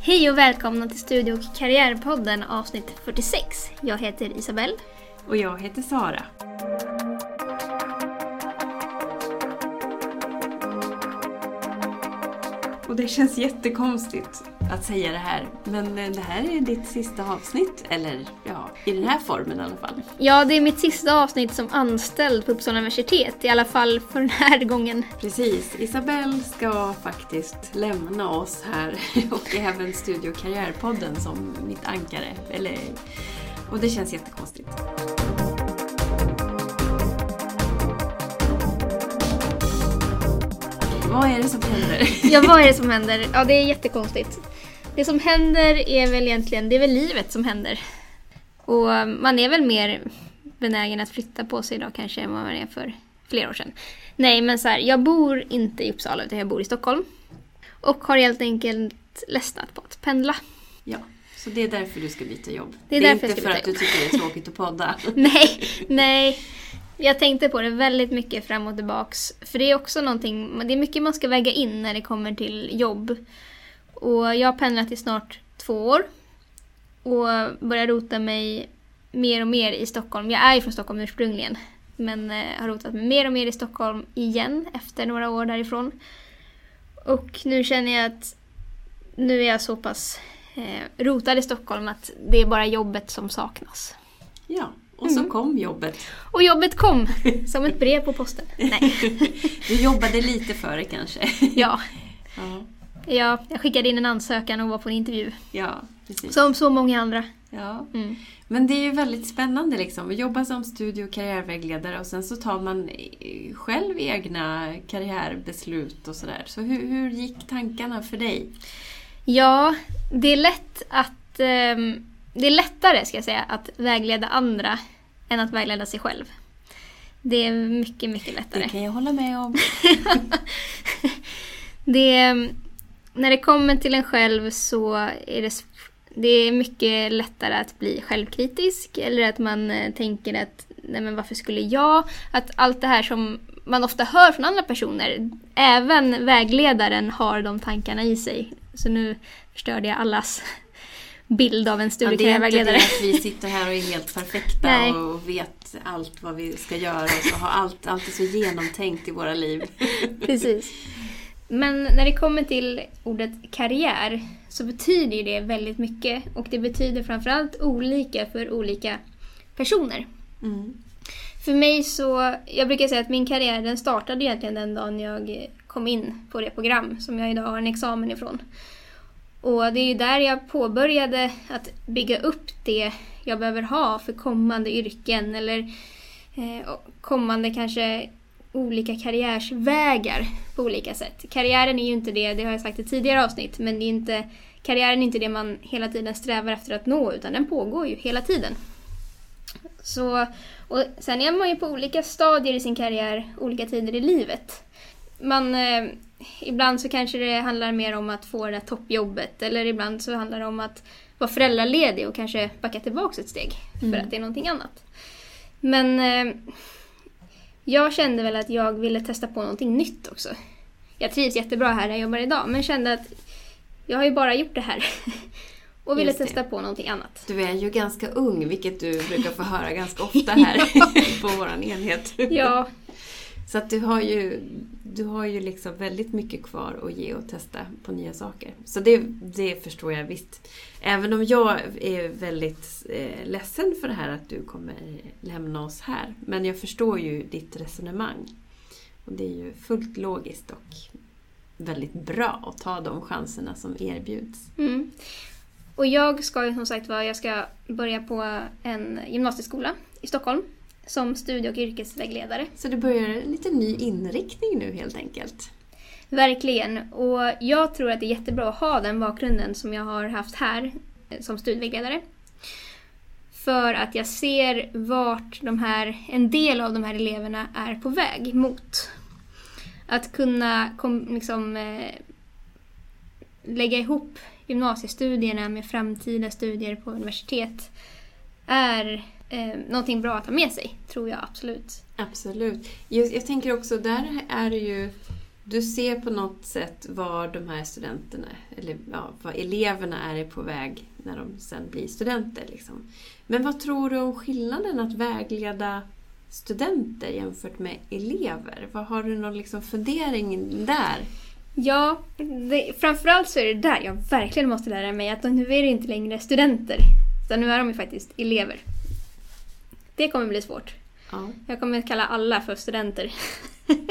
Hej och välkomna till Studio och karriärpodden avsnitt 46. Jag heter Isabelle. Och jag heter Sara. Och det känns jättekonstigt att säga det här, men eh, det här är ditt sista avsnitt, eller ja, i den här formen i alla fall. Ja, det är mitt sista avsnitt som anställd på Uppsala universitet, i alla fall för den här gången. Precis, Isabelle ska faktiskt lämna oss här och även Studio Karriärpodden som mitt ankare. Eller, och det känns jättekonstigt. Vad är det som händer? Ja, vad är det som händer? Ja, det är jättekonstigt. Det som händer är väl egentligen, det är väl livet som händer. Och man är väl mer benägen att flytta på sig idag kanske än vad man är för flera år sedan. Nej, men så här, jag bor inte i Uppsala utan jag bor i Stockholm. Och har helt enkelt ledsnat på att pendla. Ja, så det är därför du ska byta jobb? Det är, det är inte för att du tycker det är tråkigt att podda? Nej, nej. Jag tänkte på det väldigt mycket fram och tillbaks. För det är också någonting, det är mycket man ska väga in när det kommer till jobb. Och jag har pendlat i snart två år. Och börjar rota mig mer och mer i Stockholm. Jag är ju från Stockholm ursprungligen. Men eh, har rotat mig mer och mer i Stockholm igen efter några år därifrån. Och nu känner jag att nu är jag så pass eh, rotad i Stockholm att det är bara jobbet som saknas. Ja, och så Mm. kom jobbet. Och jobbet kom som ett brev på posten. Nej. Du jobbade lite före kanske? Ja, Ja, ja, jag skickade in en ansökan och var på en intervju. ja precis. Som så många andra. Ja. Mm. Men det är ju väldigt spännande liksom. att jobba som studie och karriärvägledare och sen så tar man eh, själv egna karriärbeslut och sådär. Så hur, hur gick tankarna för dig? Ja, det är lätt att... ehm, det är lättare, ska jag säga, att vägleda andra än att vägleda sig själv. Det är mycket, mycket lättare. Det kan jag hålla med om. Det är, när det kommer till en själv så är det, det är mycket lättare att bli självkritisk eller att man eh, tänker att nej men varför skulle jag? Att allt det här som man ofta hör från andra personer, även vägledaren har de tankarna i sig. Så nu förstörde jag allas bild av en Ja, det är inte det studiekarriärvägledare. att vi sitter här och är helt perfekta Nej. och vet allt vad vi ska göra och så har allt, allt är så genomtänkt i våra liv. Precis. Men när det kommer till ordet karriär så betyder det väldigt mycket och det betyder framförallt olika för olika personer. Mm. För mig så, jag brukar säga att min karriär den startade egentligen den dagen jag kom in på det program som jag idag har en examen ifrån. Och det är ju där jag påbörjade att bygga upp det jag behöver ha för kommande yrken eller eh, kommande kanske olika karriärsvägar på olika sätt. Karriären är ju inte det, det har jag sagt i tidigare avsnitt, men det är inte, karriären är inte det man hela tiden strävar efter att nå utan den pågår ju hela tiden. Så, och sen är man ju på olika stadier i sin karriär, olika tider i livet. Man, eh, ibland så kanske det handlar mer om att få det där toppjobbet eller ibland så handlar det om att vara föräldraledig och kanske backa tillbaka ett steg för Mm. att det är någonting annat. Men eh, jag kände väl att jag ville testa på någonting nytt också. Jag trivs jättebra här där jag jobbar idag men kände att jag har ju bara gjort det här. Och ville testa på någonting annat. Du är ju ganska ung, vilket du brukar få höra ganska ofta här på vår enhet. Ja, så att du har ju, du har ju liksom väldigt mycket kvar att ge och testa på nya saker. Så det, det förstår jag visst. Även om jag är väldigt eh, ledsen för det här att du kommer lämna oss här. Men jag förstår ju ditt resonemang. Och det är ju fullt logiskt och väldigt bra att ta de chanserna som erbjuds. Mm. Och jag ska ju som sagt vara, jag ska börja på en gymnasieskola i Stockholm som studie och yrkesvägledare. Så du börjar en lite ny inriktning nu helt enkelt. Verkligen. Och jag tror att det är jättebra att ha den bakgrunden som jag har haft här eh, som studievägledare. För att jag ser vart de här, en del av de här eleverna är på väg mot. Att kunna kom, liksom, eh, lägga ihop gymnasiestudierna med framtida studier på universitet är eh, någonting bra att ta med sig, tror jag absolut. Absolut. Jag, jag tänker också, där är det ju... Du ser på något sätt var de här studenterna, eller ja, vad eleverna är på väg när de sen blir studenter. Liksom. Men vad tror du om skillnaden att vägleda studenter jämfört med elever? Vad Har du någon liksom fundering där? Ja, det, framförallt så är det där jag verkligen måste lära mig att nu är det inte längre studenter, utan nu är de ju faktiskt elever. Det kommer bli svårt. Ja. Jag kommer kalla alla för studenter.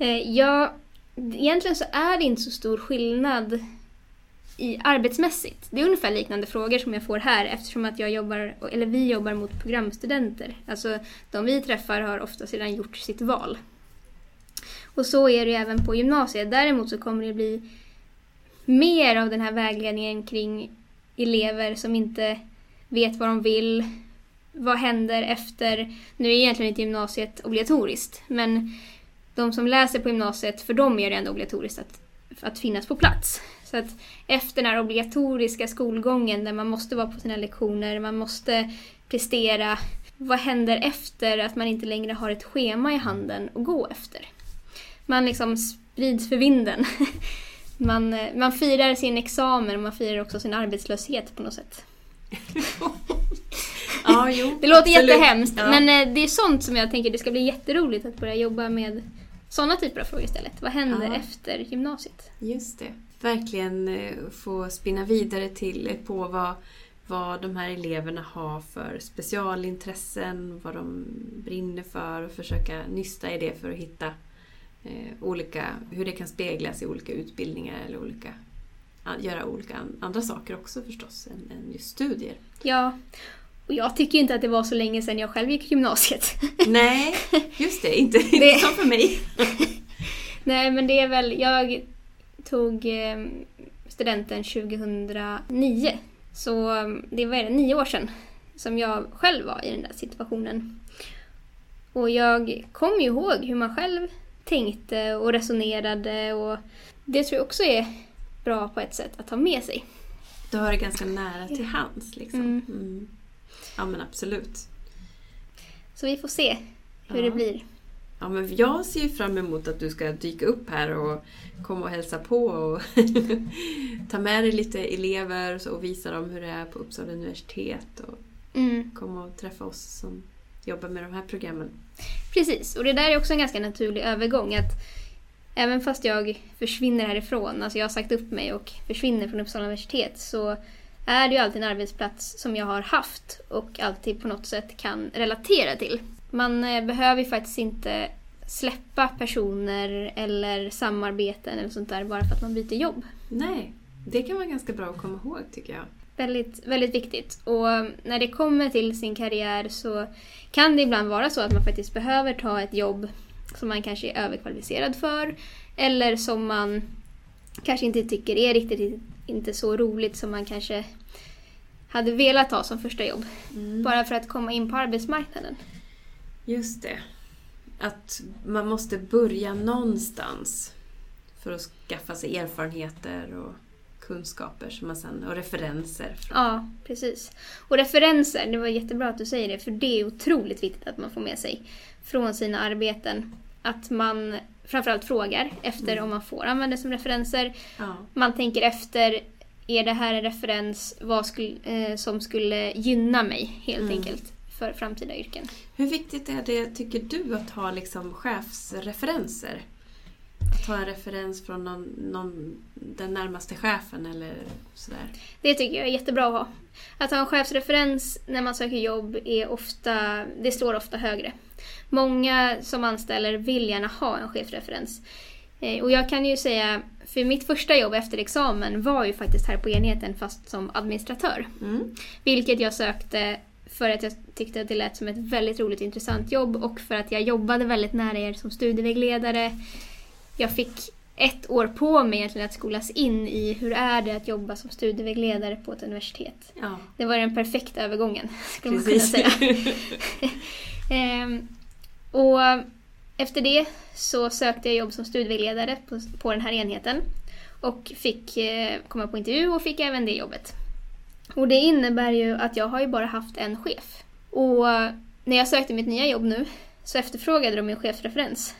Eh, ja, egentligen så är det inte så stor skillnad i arbetsmässigt. Det är ungefär liknande frågor som jag får här eftersom att jag jobbar, eller vi jobbar mot programstudenter. Alltså de vi träffar har ofta redan gjort sitt val. Och så är det även på gymnasiet. Däremot så kommer det bli mer av den här vägledningen kring elever som inte vet vad de vill. Vad händer efter... Nu är egentligen inte gymnasiet obligatoriskt, men de som läser på gymnasiet, för dem är det ändå obligatoriskt att, att finnas på plats. Så att efter den här obligatoriska skolgången där man måste vara på sina lektioner, man måste prestera. Vad händer efter att man inte längre har ett schema i handen att gå efter? Man liksom sprids för vinden. Man, eh, man firar sin examen och man firar också sin arbetslöshet på något sätt. Ja, jo, Det låter absolut. jättehemskt Ja. men eh, det är sånt som jag tänker det ska bli jätteroligt att börja jobba med sådana typer av frågor istället. Vad händer Ja. efter gymnasiet? Just det. Verkligen eh, få spinna vidare till eh, på vad, vad de här eleverna har för specialintressen, vad de brinner för och försöka nysta i det för att hitta eh, olika, hur det kan speglas i olika utbildningar eller olika, göra olika an- andra saker också förstås än, än just studier. Ja, och jag tycker inte att det var så länge sedan jag själv gick gymnasiet. Nej, just det, inte, Det- inte som för mig. Nej men det är väl, jag tog eh, studenten 2009. Så eh, det var det, nio år sedan som jag själv var i den där situationen. Och jag kommer ju ihåg hur man själv tänkte och resonerade och det tror jag också är bra på ett sätt att ha med sig. Du har det ganska nära till hands liksom. Mm. Mm. Ja men absolut. Så vi får se hur Ja. det blir. Ja, men jag ser fram emot att du ska dyka upp här och komma och hälsa på och ta med dig lite elever och visa dem hur det är på Uppsala universitet och Mm. komma och träffa oss som jobbar med de här programmen. Precis, och det där är också en ganska naturlig övergång. att Även fast jag försvinner härifrån, alltså jag har sagt upp mig och försvinner från Uppsala universitet, så är det ju alltid en arbetsplats som jag har haft och alltid på något sätt kan relatera till. Man eh, behöver ju faktiskt inte släppa personer eller samarbeten eller sånt där bara för att man byter jobb. Nej, det kan vara ganska bra att komma ihåg tycker jag. Väldigt, väldigt viktigt. Och när det kommer till sin karriär så kan det ibland vara så att man faktiskt behöver ta ett jobb som man kanske är överkvalificerad för eller som man kanske inte tycker är riktigt inte så roligt som man kanske hade velat ha som första jobb. Bara för att komma in på arbetsmarknaden. Just det. Att man måste börja någonstans för att skaffa sig erfarenheter och kunskaper som man sen, och referenser. Från. Ja, precis. Och referenser, det var jättebra att du säger det, för det är otroligt viktigt att man får med sig från sina arbeten. Att man framförallt frågar efter Mm. om man får använda det som referenser. Ja. Man tänker efter, är det här en referens vad skulle, eh, som skulle gynna mig helt Mm. enkelt för framtida yrken? Hur viktigt är det, tycker du, att ha liksom chefsreferenser? Att ha en referens från någon, någon, den närmaste chefen eller sådär? Det tycker jag är jättebra att ha. Att ha en chefsreferens när man söker jobb är ofta, det slår ofta högre. Många som anställer vill gärna ha en chefsreferens. Eh, Och jag kan ju säga, för mitt första jobb efter examen var ju faktiskt här på enheten fast som administratör. Mm. Vilket jag sökte för att jag tyckte att det lät som ett väldigt roligt och intressant jobb och för att jag jobbade väldigt nära er som studievägledare. Jag fick ett år på mig egentligen att skolas in i hur är det att jobba som studievägledare på ett universitet. Ja, Det var den perfekta övergången, skulle man kunna precis. säga. Ehm, och efter det så sökte jag jobb som studievägledare på, på den här enheten. Och fick eh, komma på intervju och fick även det jobbet. Och det innebär ju att jag har ju bara haft en chef. Och när jag sökte mitt nya jobb nu så efterfrågade de min chefsreferens.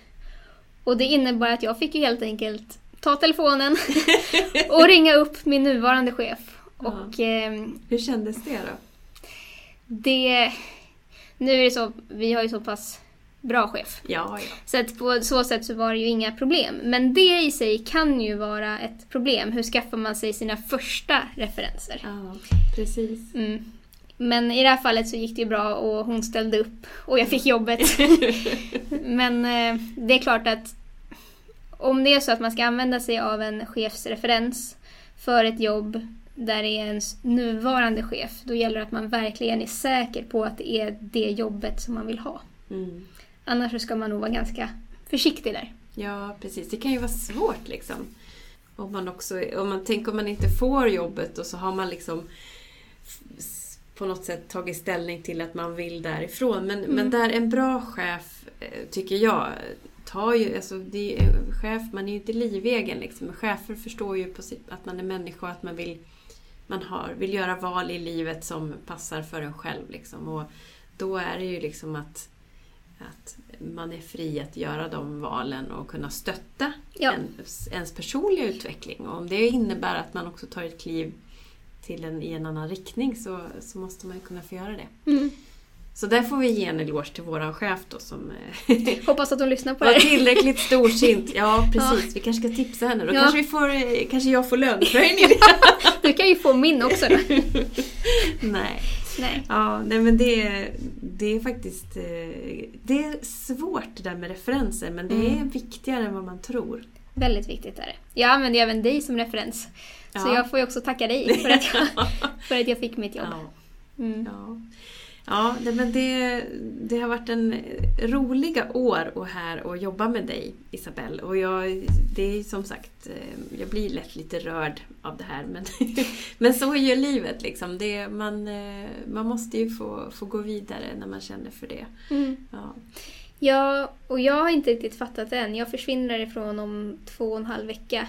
Och det innebar att jag fick ju helt enkelt ta telefonen och ringa upp min nuvarande chef. Ja. Och eh, Hur kändes det då? det... Nu är det så, vi har ju så pass bra chef. Ja, ja. Så att på så sätt så var det ju inga problem. Men det i sig kan ju vara ett problem. Hur skaffar man sig sina första referenser? Ja, precis. Mm. Men i det här fallet så gick det ju bra och hon ställde upp och jag fick jobbet. Men eh, det är klart att om det är så att man ska använda sig av en chefsreferens för ett jobb där det är ens nuvarande chef, då gäller det att man verkligen är säker på att det är det jobbet som man vill ha. Mm. Annars ska man nog vara ganska försiktig där. Ja, precis. Det kan ju vara svårt liksom. Om man också, om man tänker om man inte får jobbet och så har man liksom på något sätt tagit ställning till att man vill därifrån. Men, men där en bra chef, eh, tycker jag, tar ju, alltså det är, chef, man är ju inte livegen liksom. Men chefer förstår ju på sitt, att man är människa och att man vill, man har, vill göra val i livet som passar för en själv liksom. Och då är det ju liksom att att man är fri att göra de valen och kunna stötta Ja. ens, ens personliga utveckling. Och om det innebär att man också tar ett kliv till en, i en annan riktning så, så måste man ju kunna få göra det. Mm. Så där får vi ge en eloge till våran chef då som eh, Hoppas att hon lyssnar på det var tillräckligt storsint. Ja, precis. Vi kanske ska tipsa henne. Då Ja. kanske, vi får, eh, kanske jag får löneförhöjning. Du kan ju få min också då. Nej. Nej. Ja, nej men det, det är faktiskt eh, det är svårt det där med referenser men det är Mm. viktigare än vad man tror. Väldigt viktigt är det. Jag använder ju även dig som referens. Så Ja. jag får ju också tacka dig för att jag, för att jag fick mitt jobb. Ja, Mm. Ja. nej, men det, det har varit en roliga år och här och jobba med dig Isabelle. Och jag, det är som sagt, eh, jag blir lätt lite rörd av det här men, men så är ju livet liksom. Det, man, eh, man måste ju få, få gå vidare när man känner för det. Mm. Ja. Ja, och jag har inte riktigt fattat det än. Jag försvinner därifrån om två och en halv vecka.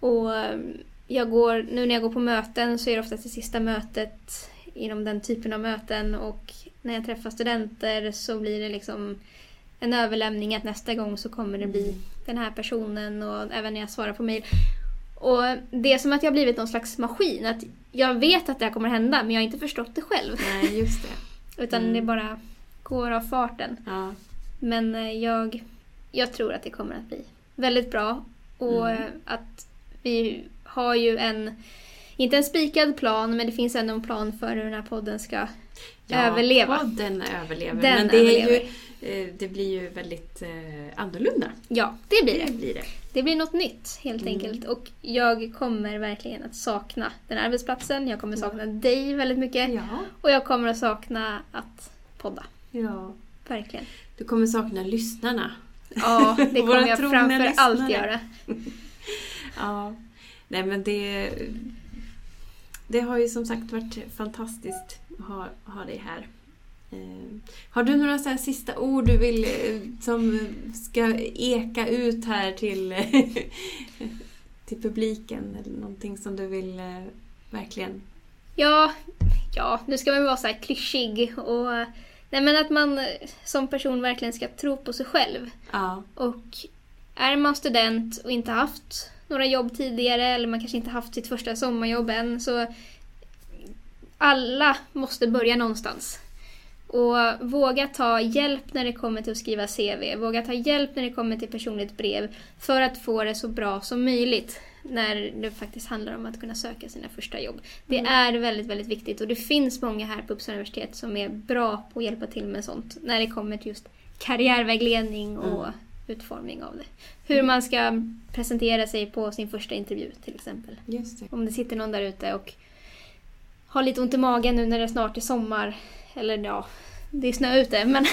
Och um, jag går, nu när jag går på möten så är det oftast det sista mötet inom den typen av möten och när jag träffar studenter så blir det liksom en överlämning att nästa gång så kommer det bli den här personen och även när jag svarar på mejl. Och det är som att jag har blivit någon slags maskin. Att jag vet att det här kommer hända men jag har inte förstått det själv. Nej, just det. Utan Mm. det bara går av farten. Ja. Men eh, jag, jag tror att det kommer att bli väldigt bra. Och Mm. att vi har ju en, inte en spikad plan, men det finns ändå en plan för hur den här podden ska överleva. podden överlever. Den men det, överlever. ju, eh, det blir ju väldigt eh, annorlunda. Ja, det blir Det det. blir det. Det blir något nytt helt Mm. enkelt. Och jag kommer verkligen att sakna den här arbetsplatsen. Jag kommer sakna dig väldigt mycket. Ja. Och jag kommer att sakna att podda. ja. Verkligen. Du kommer sakna lyssnarna. Ja, det kommer jag framför allt göra. Ja. Nej men det... Det har ju som sagt varit fantastiskt att ha, ha dig här. Eh, har du några så sista ord du vill eh, som ska eka ut här till, till publiken? Eller någonting som du vill eh, verkligen... Ja, ja, nu ska man vara så här klyschig och nej men att man eh, som person verkligen ska tro på sig själv. Ja. Och är man student och inte haft några jobb tidigare eller man kanske inte haft sitt första sommarjobb än så alla måste börja någonstans. Och våga ta hjälp när det kommer till att skriva CV. Våga ta hjälp när det kommer till personligt brev för att få det så bra som möjligt när det faktiskt handlar om att kunna söka sina första jobb. Det är väldigt, väldigt viktigt och det finns många här på Uppsala universitet som är bra på att hjälpa till med sånt när det kommer till just karriärvägledning och utformning av det. Hur man ska presentera sig på sin första intervju till exempel. Just det. Om det sitter någon där ute och har lite ont i magen nu när det snart är sommar. Eller ja, det är snö ute. Men,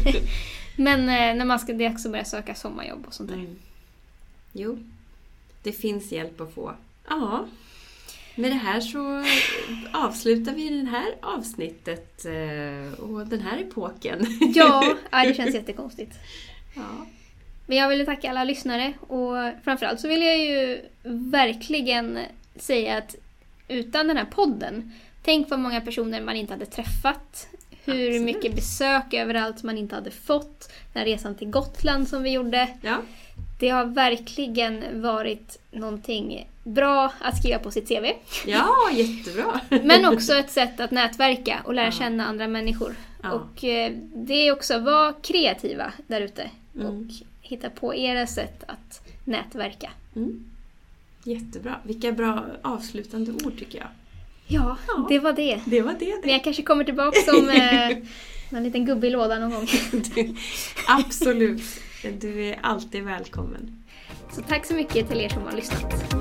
men eh, när man ska det också börja söka sommarjobb och sånt där. Mm. Jo, det finns hjälp att få. Ja. Med det här så avslutar vi det här avsnittet eh, och den här epoken. Ja, det känns jättekonstigt. Ja. Men jag vill tacka alla lyssnare och framförallt så vill jag ju verkligen säga att utan den här podden, tänk vad många personer man inte hade träffat. Hur Absolut. mycket besök överallt man inte hade fått. Den här resan till Gotland som vi gjorde. Ja, Det har verkligen varit någonting bra att skriva på sitt CV. ja jättebra. Men också ett sätt att nätverka och lära Ja. känna andra människor. Ja. Och eh, det är också, var kreativa där ute. Mm. Och hitta på era sätt att nätverka. Mm. Jättebra. Vilka bra avslutande ord tycker jag. Ja, Ja. det var det. Det var det. Men det. jag kanske kommer tillbaka som eh, en liten gubbe i lådan någon gång. Absolut. Du är alltid välkommen. Så tack så mycket till er som har lyssnat.